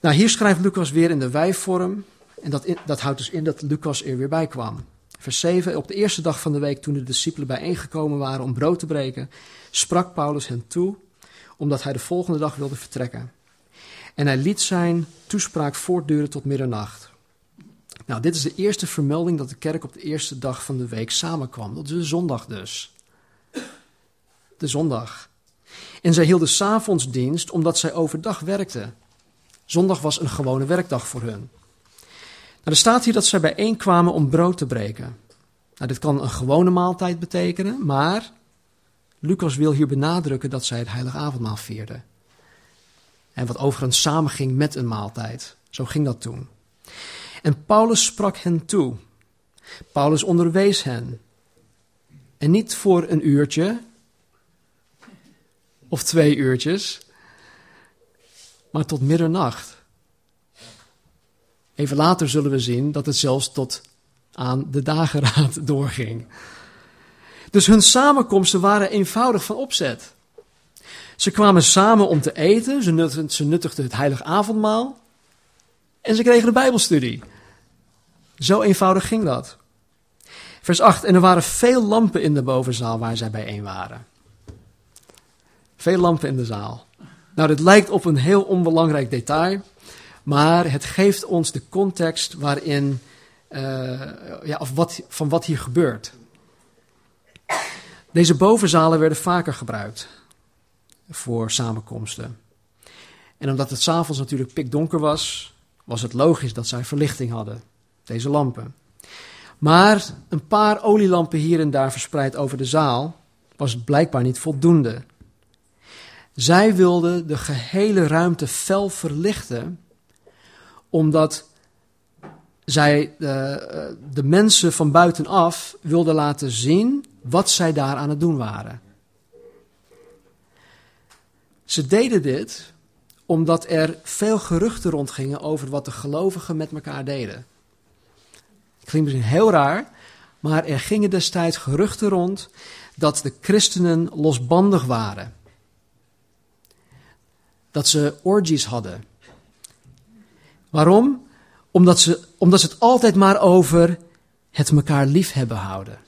Nou, hier schrijft Lucas weer in de wijvorm. En dat, dat houdt dus in dat Lucas er weer bij kwam. Vers 7. Op de eerste dag van de week, toen de discipelen bijeengekomen waren om brood te breken, sprak Paulus hen toe, omdat hij de volgende dag wilde vertrekken. En hij liet zijn toespraak voortduren tot middernacht. Nou, dit is de eerste vermelding dat de kerk op de eerste dag van de week samenkwam. Dat is de zondag dus. De zondag. En zij hielden s'avondsdienst omdat zij overdag werkten. Zondag was een gewone werkdag voor hun. Nou, er staat hier dat zij bijeenkwamen om brood te breken. Nou, dit kan een gewone maaltijd betekenen, maar Lucas wil hier benadrukken dat zij het heilige avondmaal vierden. En wat overigens samenging met een maaltijd. Zo ging dat toen. En Paulus sprak hen toe. Paulus onderwees hen. En niet voor een uurtje of twee uurtjes, maar tot middernacht. Even later zullen we zien dat het zelfs tot aan de dageraad doorging. Dus hun samenkomsten waren eenvoudig van opzet. Ze kwamen samen om te eten, ze nuttigden, het heilige avondmaal en ze kregen de Bijbelstudie. Zo eenvoudig ging dat. Vers 8. En er waren veel lampen in de bovenzaal waar zij bijeen waren. Veel lampen in de zaal. Nou, dit lijkt op een heel onbelangrijk detail, maar het geeft ons de context waarin, uh, ja, of wat, van wat hier gebeurt. Deze bovenzalen werden vaker gebruikt voor samenkomsten. En omdat het s'avonds natuurlijk pikdonker was, was het logisch dat zij verlichting hadden, deze lampen. Maar een paar olielampen hier en daar verspreid over de zaal was blijkbaar niet voldoende. Zij wilden de gehele ruimte fel verlichten, omdat zij de, eh, de mensen van buitenaf wilden laten zien wat zij daar aan het doen waren. Ze deden dit omdat er veel geruchten rondgingen over wat de gelovigen met elkaar deden. Klinkt misschien heel raar, maar er gingen destijds geruchten rond dat de christenen losbandig waren. Dat ze orgies hadden. Waarom? Omdat ze, omdat ze het altijd maar over het elkaar lief hebben houden.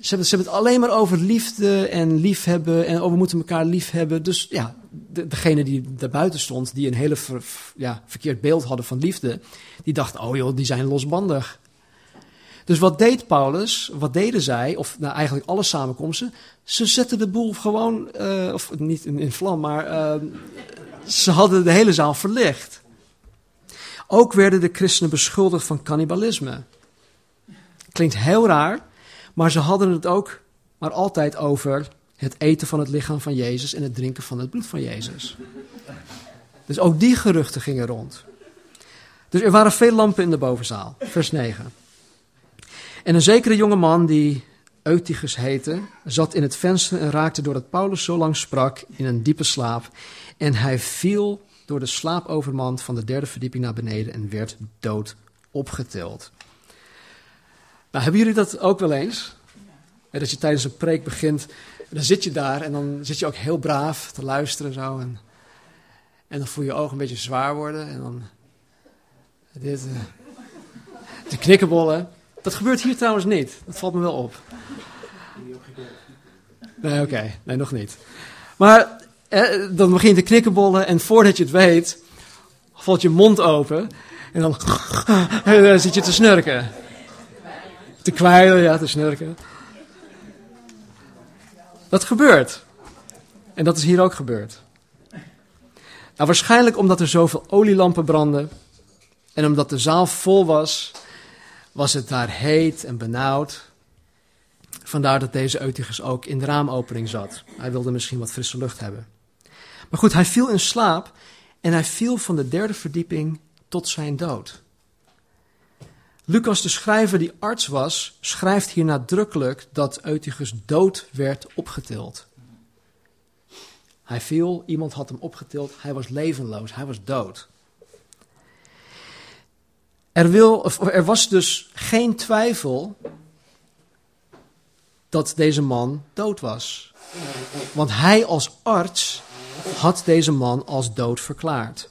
Ze hebben, het alleen maar over liefde en liefhebben en over we moeten elkaar lief hebben. Dus ja, de, degene die daarbuiten stond, die een hele ja, verkeerd beeld hadden van liefde, die dacht, oh joh, die zijn losbandig. Dus wat deed Paulus, wat deden zij, of nou eigenlijk alle samenkomsten, ze zetten de boel gewoon, uh, of niet in, in vlam, maar uh, ze hadden de hele zaal verlicht. Ook werden de christenen beschuldigd van cannibalisme. Klinkt heel raar, maar ze hadden het ook maar altijd over het eten van het lichaam van Jezus en het drinken van het bloed van Jezus. Dus ook die geruchten gingen rond. Dus er waren veel lampen in de bovenzaal. Vers 9. En een zekere jonge man die Eutychus heette, zat in het venster en raakte doordat Paulus zo lang sprak in een diepe slaap. En hij viel door de slaapovermand van de derde verdieping naar beneden en werd dood opgetild. Nou, hebben jullie dat ook wel eens? dat je tijdens een preek begint, dan zit je daar en dan zit je ook heel braaf te luisteren zo. En, en dan voel je je ogen een beetje zwaar worden en dan dit, uh, de knikkenbollen. Dat gebeurt hier trouwens niet. Dat valt me wel op. Nee, oké. Nee, nog niet. Maar eh, dan begin je te knikkenbollen en voordat je het weet, valt je mond open en dan, en dan zit je te snurken. Te kwijlen, ja, te snurken. Dat gebeurt. En dat is hier ook gebeurd. Nou, waarschijnlijk omdat er zoveel olielampen brandden en omdat de zaal vol was, was het daar heet en benauwd. Vandaar dat deze Eutychus ook in de raamopening zat. Hij wilde misschien wat frisse lucht hebben. Maar goed, hij viel in slaap en hij viel van de derde verdieping tot zijn dood. Lucas, de schrijver die arts was, schrijft hier nadrukkelijk dat Eutychus dood werd opgetild. Hij viel, iemand had hem opgetild, hij was levenloos, hij was dood. Er, wil, er was dus geen twijfel dat deze man dood was. Want hij als arts had deze man als dood verklaard.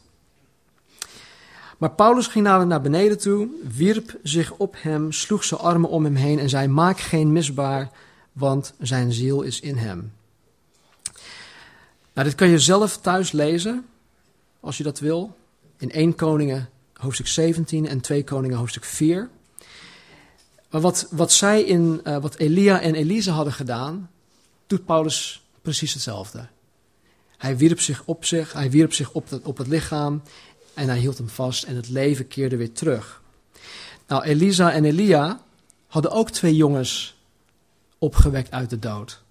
Maar Paulus ging naar, naar beneden toe, wierp zich op hem, sloeg zijn armen om hem heen en zei: Maak geen misbaar, want zijn ziel is in hem. Nou, dit kan je zelf thuis lezen, als je dat wil, in 1 Koningen hoofdstuk 17 en 2 Koningen hoofdstuk 4. Maar wat, wat zij in, uh, wat Elia en Elise hadden gedaan, doet Paulus precies hetzelfde. Hij wierp zich op zich, hij wierp zich op, op het lichaam en hij hield hem vast en het leven keerde weer terug. Nou, Elisa en Elia hadden ook twee jongens opgewekt uit de dood.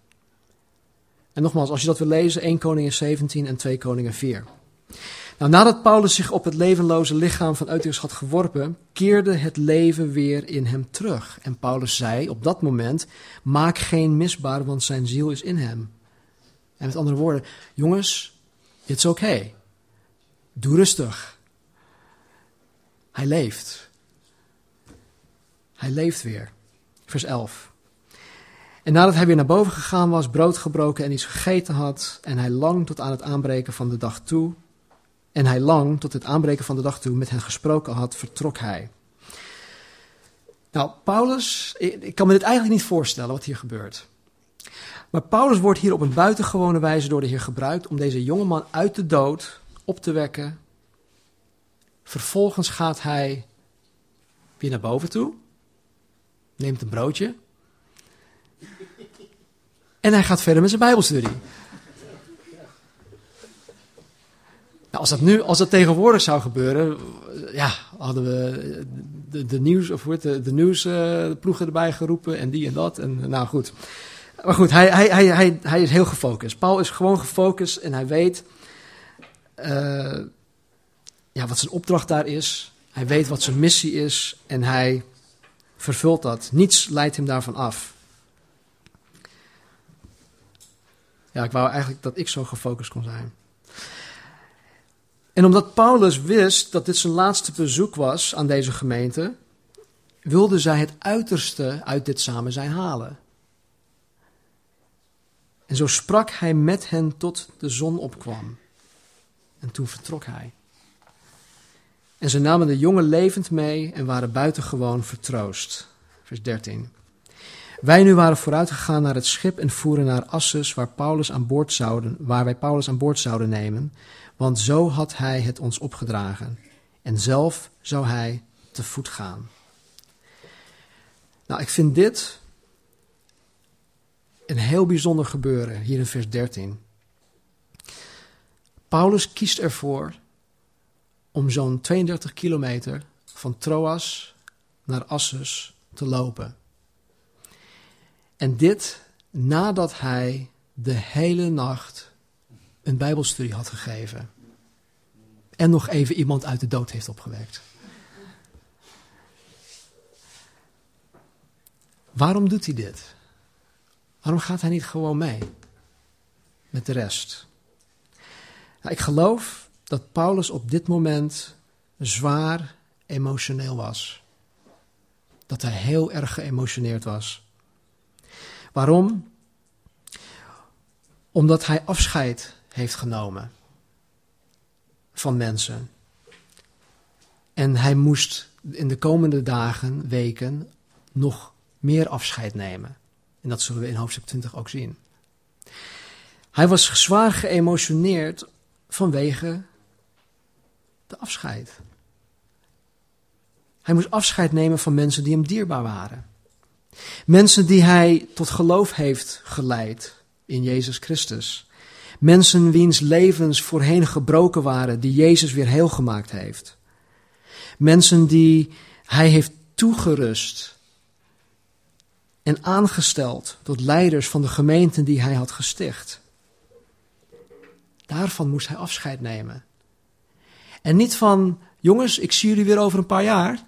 En nogmaals, als je dat wil lezen, 1 Koningen 17 en 2 Koningen 4. Nou, nadat Paulus zich op het levenloze lichaam van Eutychus had geworpen, keerde het leven weer in hem terug. En Paulus zei op dat moment: Maak geen misbaar, want zijn ziel is in hem. En met andere woorden, jongens, it's okay. Doe rustig. Hij leeft. Hij leeft weer. Vers 11. En nadat hij weer naar boven gegaan was, brood gebroken en iets gegeten had, en hij lang tot aan het aanbreken van de dag toe, en hij lang tot het aanbreken van de dag toe met hen gesproken had, vertrok hij. Nou, Paulus, ik kan me dit eigenlijk niet voorstellen wat hier gebeurt. Maar Paulus wordt hier op een buitengewone wijze door de Heer gebruikt om deze jongeman uit de dood op te wekken. Vervolgens gaat hij weer naar boven toe, neemt een broodje en hij gaat verder met zijn Bijbelstudie. Nou, als, dat nu, als dat tegenwoordig zou gebeuren, ja, hadden we de, de nieuws, of de, de nieuwsploegen erbij geroepen en die en dat. En nou goed. Maar goed, hij, hij, hij, hij, hij is heel gefocust. Paul is gewoon gefocust en hij weet uh, ja, wat zijn opdracht daar is. Hij weet wat zijn missie is en hij vervult dat. Niets leidt hem daarvan af. Ja, ik wou eigenlijk dat ik zo gefocust kon zijn. En omdat Paulus wist dat dit zijn laatste bezoek was aan deze gemeente, wilde zij het uiterste uit dit samen zijn halen. En zo sprak hij met hen tot de zon opkwam. En toen vertrok hij. En ze namen de jongen levend mee en waren buitengewoon vertroost. Vers 13. Wij nu waren vooruitgegaan naar het schip en voeren naar Assus, waar, Paulus aan boord zouden, waar wij Paulus aan boord zouden nemen, want zo had hij het ons opgedragen. En zelf zou hij te voet gaan. Nou, ik vind dit een heel bijzonder gebeuren hier in vers 13. Paulus kiest ervoor om zo'n 32 kilometer van Troas naar Assus te lopen. En dit nadat hij de hele nacht een Bijbelstudie had gegeven. En nog even iemand uit de dood heeft opgewekt. Waarom doet hij dit? Waarom gaat hij niet gewoon mee met de rest? Nou, ik geloof dat Paulus op dit moment zwaar emotioneel was. Dat hij heel erg geëmotioneerd was. Waarom? Omdat hij afscheid heeft genomen van mensen. En hij moest in de komende dagen, weken, nog meer afscheid nemen. En dat zullen we in hoofdstuk 20 ook zien. Hij was zwaar geëmotioneerd vanwege de afscheid. Hij moest afscheid nemen van mensen die hem dierbaar waren. Mensen die hij tot geloof heeft geleid in Jezus Christus. Mensen wiens levens voorheen gebroken waren, die Jezus weer heel gemaakt heeft. Mensen die hij heeft toegerust en aangesteld tot leiders van de gemeenten die hij had gesticht. Daarvan moest hij afscheid nemen. En niet van, jongens, ik zie jullie weer over een paar jaar.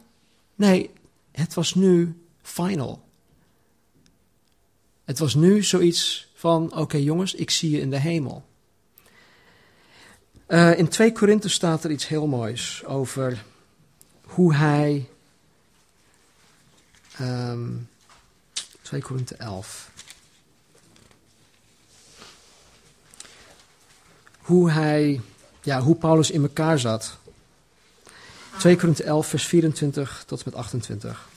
Nee, het was nu final. Het was nu zoiets van, oké jongens, ik zie je in de hemel. Uh, in 2 Korinthe staat er iets heel moois over hoe hij... Um, 2 Korinthe 11. Hoe hij, ja, hoe Paulus in elkaar zat. 2 Korinthe 11, vers 24 tot en met 28.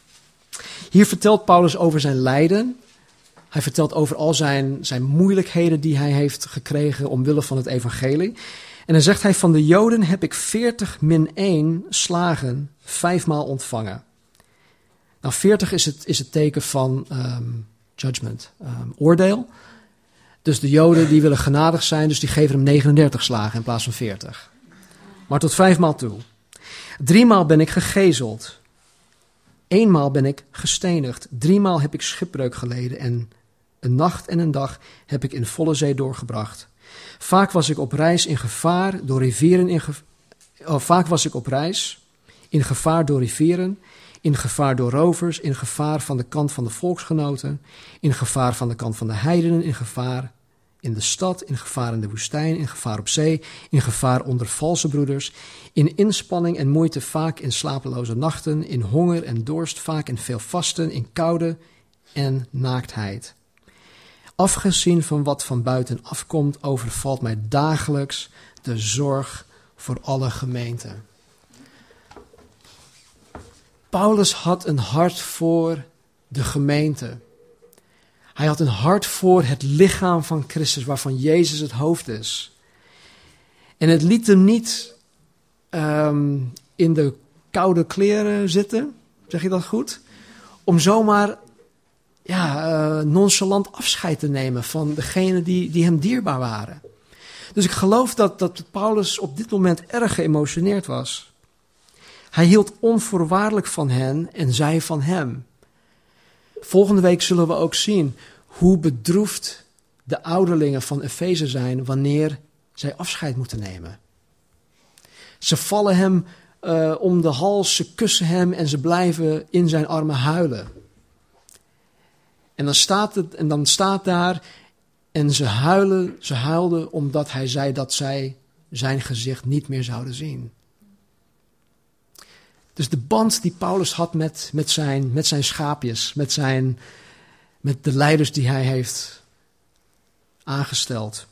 Hier vertelt Paulus over zijn lijden. Hij vertelt over al zijn, zijn moeilijkheden die hij heeft gekregen omwille van het evangelie. En dan zegt hij, van de Joden heb ik 40 min 1 slagen vijfmaal ontvangen. Nou, 40 is het, is het teken van um, judgment, um, oordeel. Dus de Joden die willen genadig zijn, dus die geven hem 39 slagen in plaats van 40. Maar tot vijfmaal toe. Driemaal ben ik gegezeld. Eenmaal ben ik gestenigd. Driemaal heb ik schipbreuk geleden en een nacht en een dag heb ik in volle zee doorgebracht. Vaak was ik op reis in gevaar door rivieren in oh, vaak was ik op reis in gevaar door rivieren, in gevaar door rovers, in gevaar van de kant van de volksgenoten, in gevaar van de kant van de heidenen, in gevaar in de stad, in gevaar in de woestijn, in gevaar op zee, in gevaar onder valse broeders, in inspanning en moeite vaak in slapeloze nachten, in honger en dorst vaak in veel vasten, in koude en naaktheid. Afgezien van wat van buiten afkomt, overvalt mij dagelijks de zorg voor alle gemeenten. Paulus had een hart voor de gemeente. Hij had een hart voor het lichaam van Christus, waarvan Jezus het hoofd is. En het liet hem niet um, in de koude kleren zitten, zeg je dat goed? Om zomaar ja, uh, nonchalant afscheid te nemen van degenen die, die hem dierbaar waren. Dus ik geloof dat, dat Paulus op dit moment erg geëmotioneerd was. Hij hield onvoorwaardelijk van hen en zij van hem. Volgende week zullen we ook zien hoe bedroefd de ouderlingen van Efeze zijn wanneer zij afscheid moeten nemen. Ze vallen hem uh, om de hals, ze kussen hem en ze blijven in zijn armen huilen. En dan staat, het, en dan staat daar, en ze huilen, ze huilden omdat hij zei dat zij zijn gezicht niet meer zouden zien. Dus de band die Paulus had met, met, zijn, met zijn schaapjes, met, zijn, met de leiders die hij heeft aangesteld,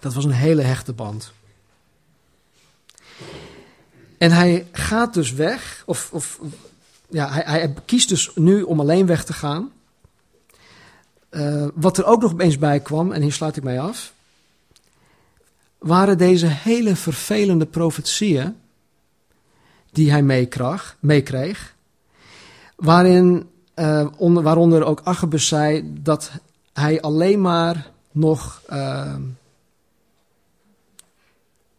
dat was een hele hechte band. En hij gaat dus weg, of, of ja, hij, hij kiest dus nu om alleen weg te gaan. Uh, wat er ook nog opeens bij kwam, en hier sluit ik mij af, waren deze hele vervelende profetieën die hij meekreeg, waarin, uh, onder, waaronder ook Agabus zei dat hij alleen maar nog, uh,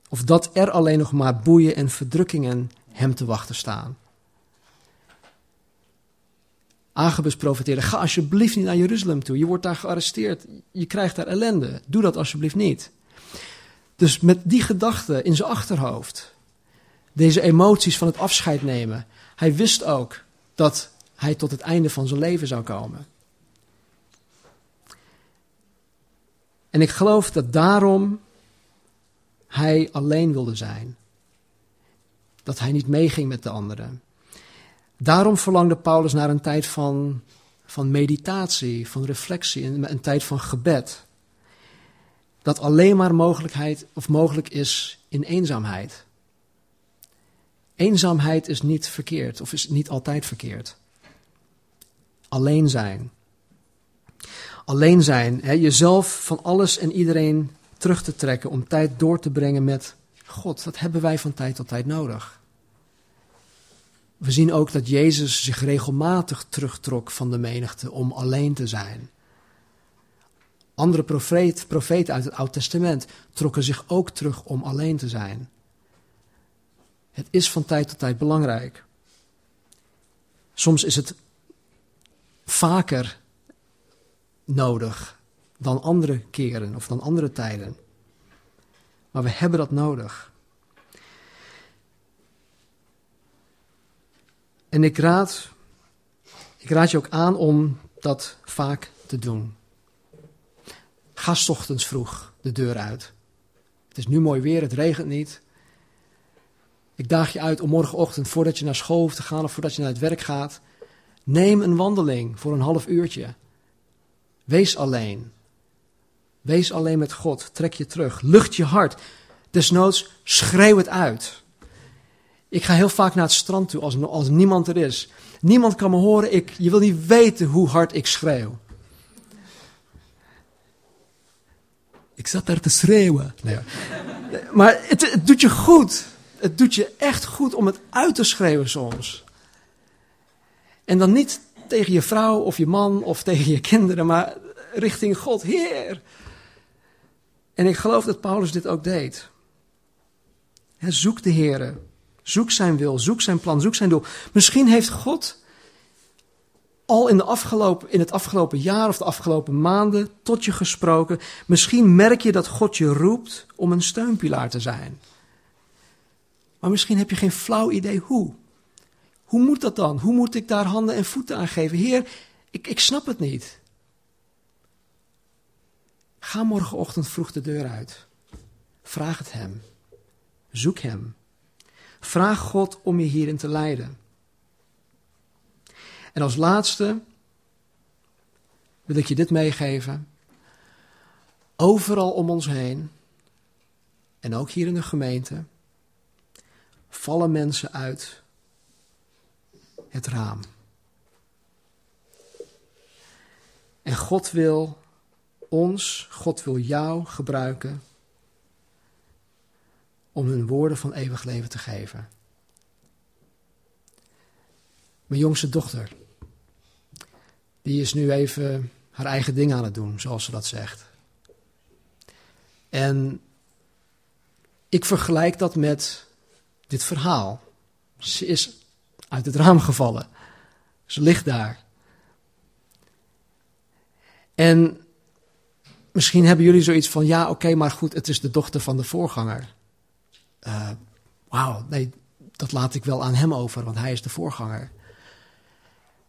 of dat er alleen nog maar boeien en verdrukkingen hem te wachten staan. Agabus profeteerde, ga alsjeblieft niet naar Jeruzalem toe. Je wordt daar gearresteerd. Je krijgt daar ellende. Doe dat alsjeblieft niet. Dus met die gedachte in zijn achterhoofd, deze emoties van het afscheid nemen, hij wist ook dat hij tot het einde van zijn leven zou komen. En ik geloof dat daarom hij alleen wilde zijn. Dat hij niet meeging met de anderen. Daarom verlangde Paulus naar een tijd van, van meditatie, van reflectie, een, een tijd van gebed. Dat alleen maar mogelijkheid of mogelijk is in eenzaamheid. Eenzaamheid is niet verkeerd of is niet altijd verkeerd. Alleen zijn. Alleen zijn, hè, jezelf van alles en iedereen terug te trekken om tijd door te brengen met God. Dat hebben wij van tijd tot tijd nodig. We zien ook dat Jezus zich regelmatig terugtrok van de menigte om alleen te zijn. Andere profeten uit het Oude Testament trokken zich ook terug om alleen te zijn. Het is van tijd tot tijd belangrijk. Soms is het vaker nodig dan andere keren of dan andere tijden. Maar we hebben dat nodig. En ik raad, ik raad je ook aan om dat vaak te doen. Ga ochtends vroeg de deur uit. Het is nu mooi weer, het regent niet. Ik daag je uit om morgenochtend, voordat je naar school hoeft te gaan of voordat je naar het werk gaat, neem een wandeling voor een half uurtje. Wees alleen. Wees alleen met God. Trek je terug. Lucht je hart. Desnoods schreeuw het uit. Ik ga heel vaak naar het strand toe als, als niemand er is. Niemand kan me horen. Ik, je wil niet weten hoe hard ik schreeuw. Ik zat daar te schreeuwen. Nee. Maar het, het doet je goed. Het doet je echt goed om het uit te schreeuwen soms. En dan niet tegen je vrouw of je man of tegen je kinderen, maar richting God. Heer. En ik geloof dat Paulus dit ook deed. zoek de Heer. Zoek zijn wil, zoek zijn plan, zoek zijn doel. Misschien heeft God al in, de afgelopen, in het afgelopen jaar of de afgelopen maanden tot je gesproken. Misschien merk je dat God je roept om een steunpilaar te zijn. Maar misschien heb je geen flauw idee hoe. Hoe moet dat dan? Hoe moet ik daar handen en voeten aan geven? Heer, ik, ik snap het niet. Ga morgenochtend vroeg de deur uit. Vraag het Hem. Zoek Hem. Vraag God om je hierin te leiden. En als laatste wil ik je dit meegeven. Overal om ons heen, en ook hier in de gemeente, vallen mensen uit het raam. En God wil ons, God wil jou gebruiken om hun woorden van eeuwig leven te geven. Mijn jongste dochter, die is nu even haar eigen ding aan het doen, zoals ze dat zegt. En ik vergelijk dat met dit verhaal. Ze is uit het raam gevallen. Ze ligt daar. En misschien hebben jullie zoiets van, ja oké, maar goed, het is de dochter van de voorganger. Uh, Wauw, nee, dat laat ik wel aan hem over, want hij is de voorganger.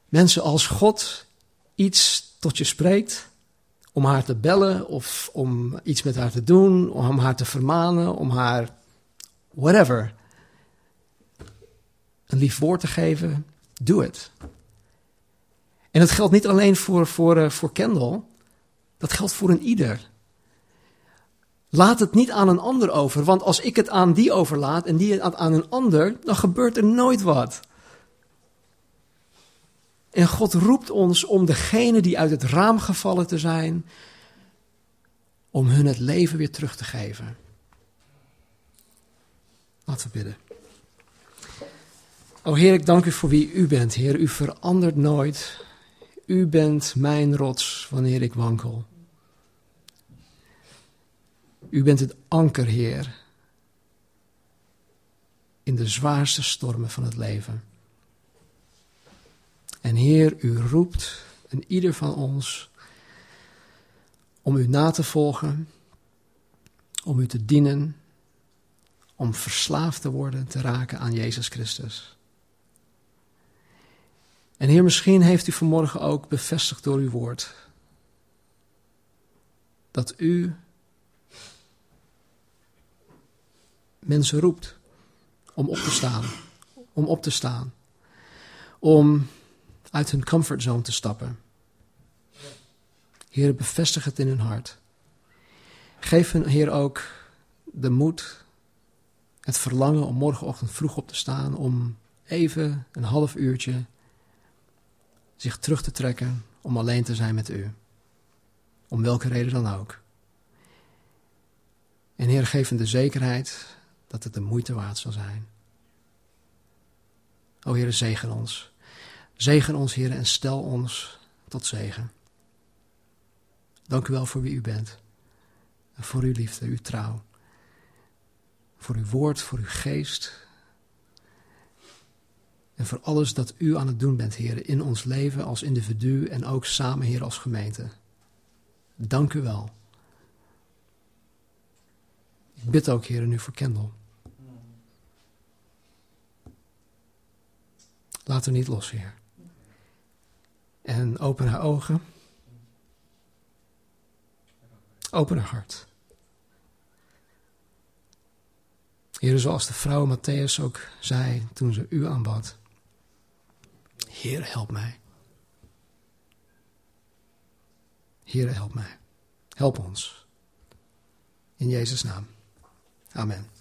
Mensen, als God iets tot je spreekt, om haar te bellen of om iets met haar te doen, om haar te vermanen, om haar whatever, een lief woord te geven, doe het. En dat geldt niet alleen voor, voor, uh, voor Kendall, dat geldt voor een ieder. Laat het niet aan een ander over, want als ik het aan die overlaat en die het aan een ander, dan gebeurt er nooit wat. En God roept ons om degene die uit het raam gevallen te zijn, om hun het leven weer terug te geven. Laten we bidden. O Heer, ik dank u voor wie u bent, Heer. U verandert nooit. U bent mijn rots wanneer ik wankel. U bent het anker, Heer, in de zwaarste stormen van het leven. En Heer, u roept en ieder van ons om u na te volgen, om u te dienen, om verslaafd te worden, te raken aan Jezus Christus. En Heer, misschien heeft u vanmorgen ook bevestigd door uw woord dat u mensen roept om op te staan, om op te staan, om uit hun comfortzone te stappen. Heer, bevestig het in hun hart. Geef hun, Heer, ook de moed, het verlangen om morgenochtend vroeg op te staan, om even een half uurtje zich terug te trekken om alleen te zijn met u. Om welke reden dan ook. En Heer, geef hen de zekerheid dat het de moeite waard zal zijn. O Heer, zegen ons. Zegen ons, Heer, en stel ons tot zegen. Dank u wel voor wie u bent. En voor uw liefde, uw trouw. Voor uw woord, voor uw geest. En voor alles dat u aan het doen bent, Heer, in ons leven als individu en ook samen, Heer, als gemeente. Dank u wel. Ik bid ook, Heer, nu voor Kendall. Laat haar niet los, Heer. En open haar ogen. Open haar hart. Heer, zoals de vrouw Matthäus ook zei toen ze u aanbad. Heer, help mij. Heer, help mij. Help ons. In Jezus' naam. Amen.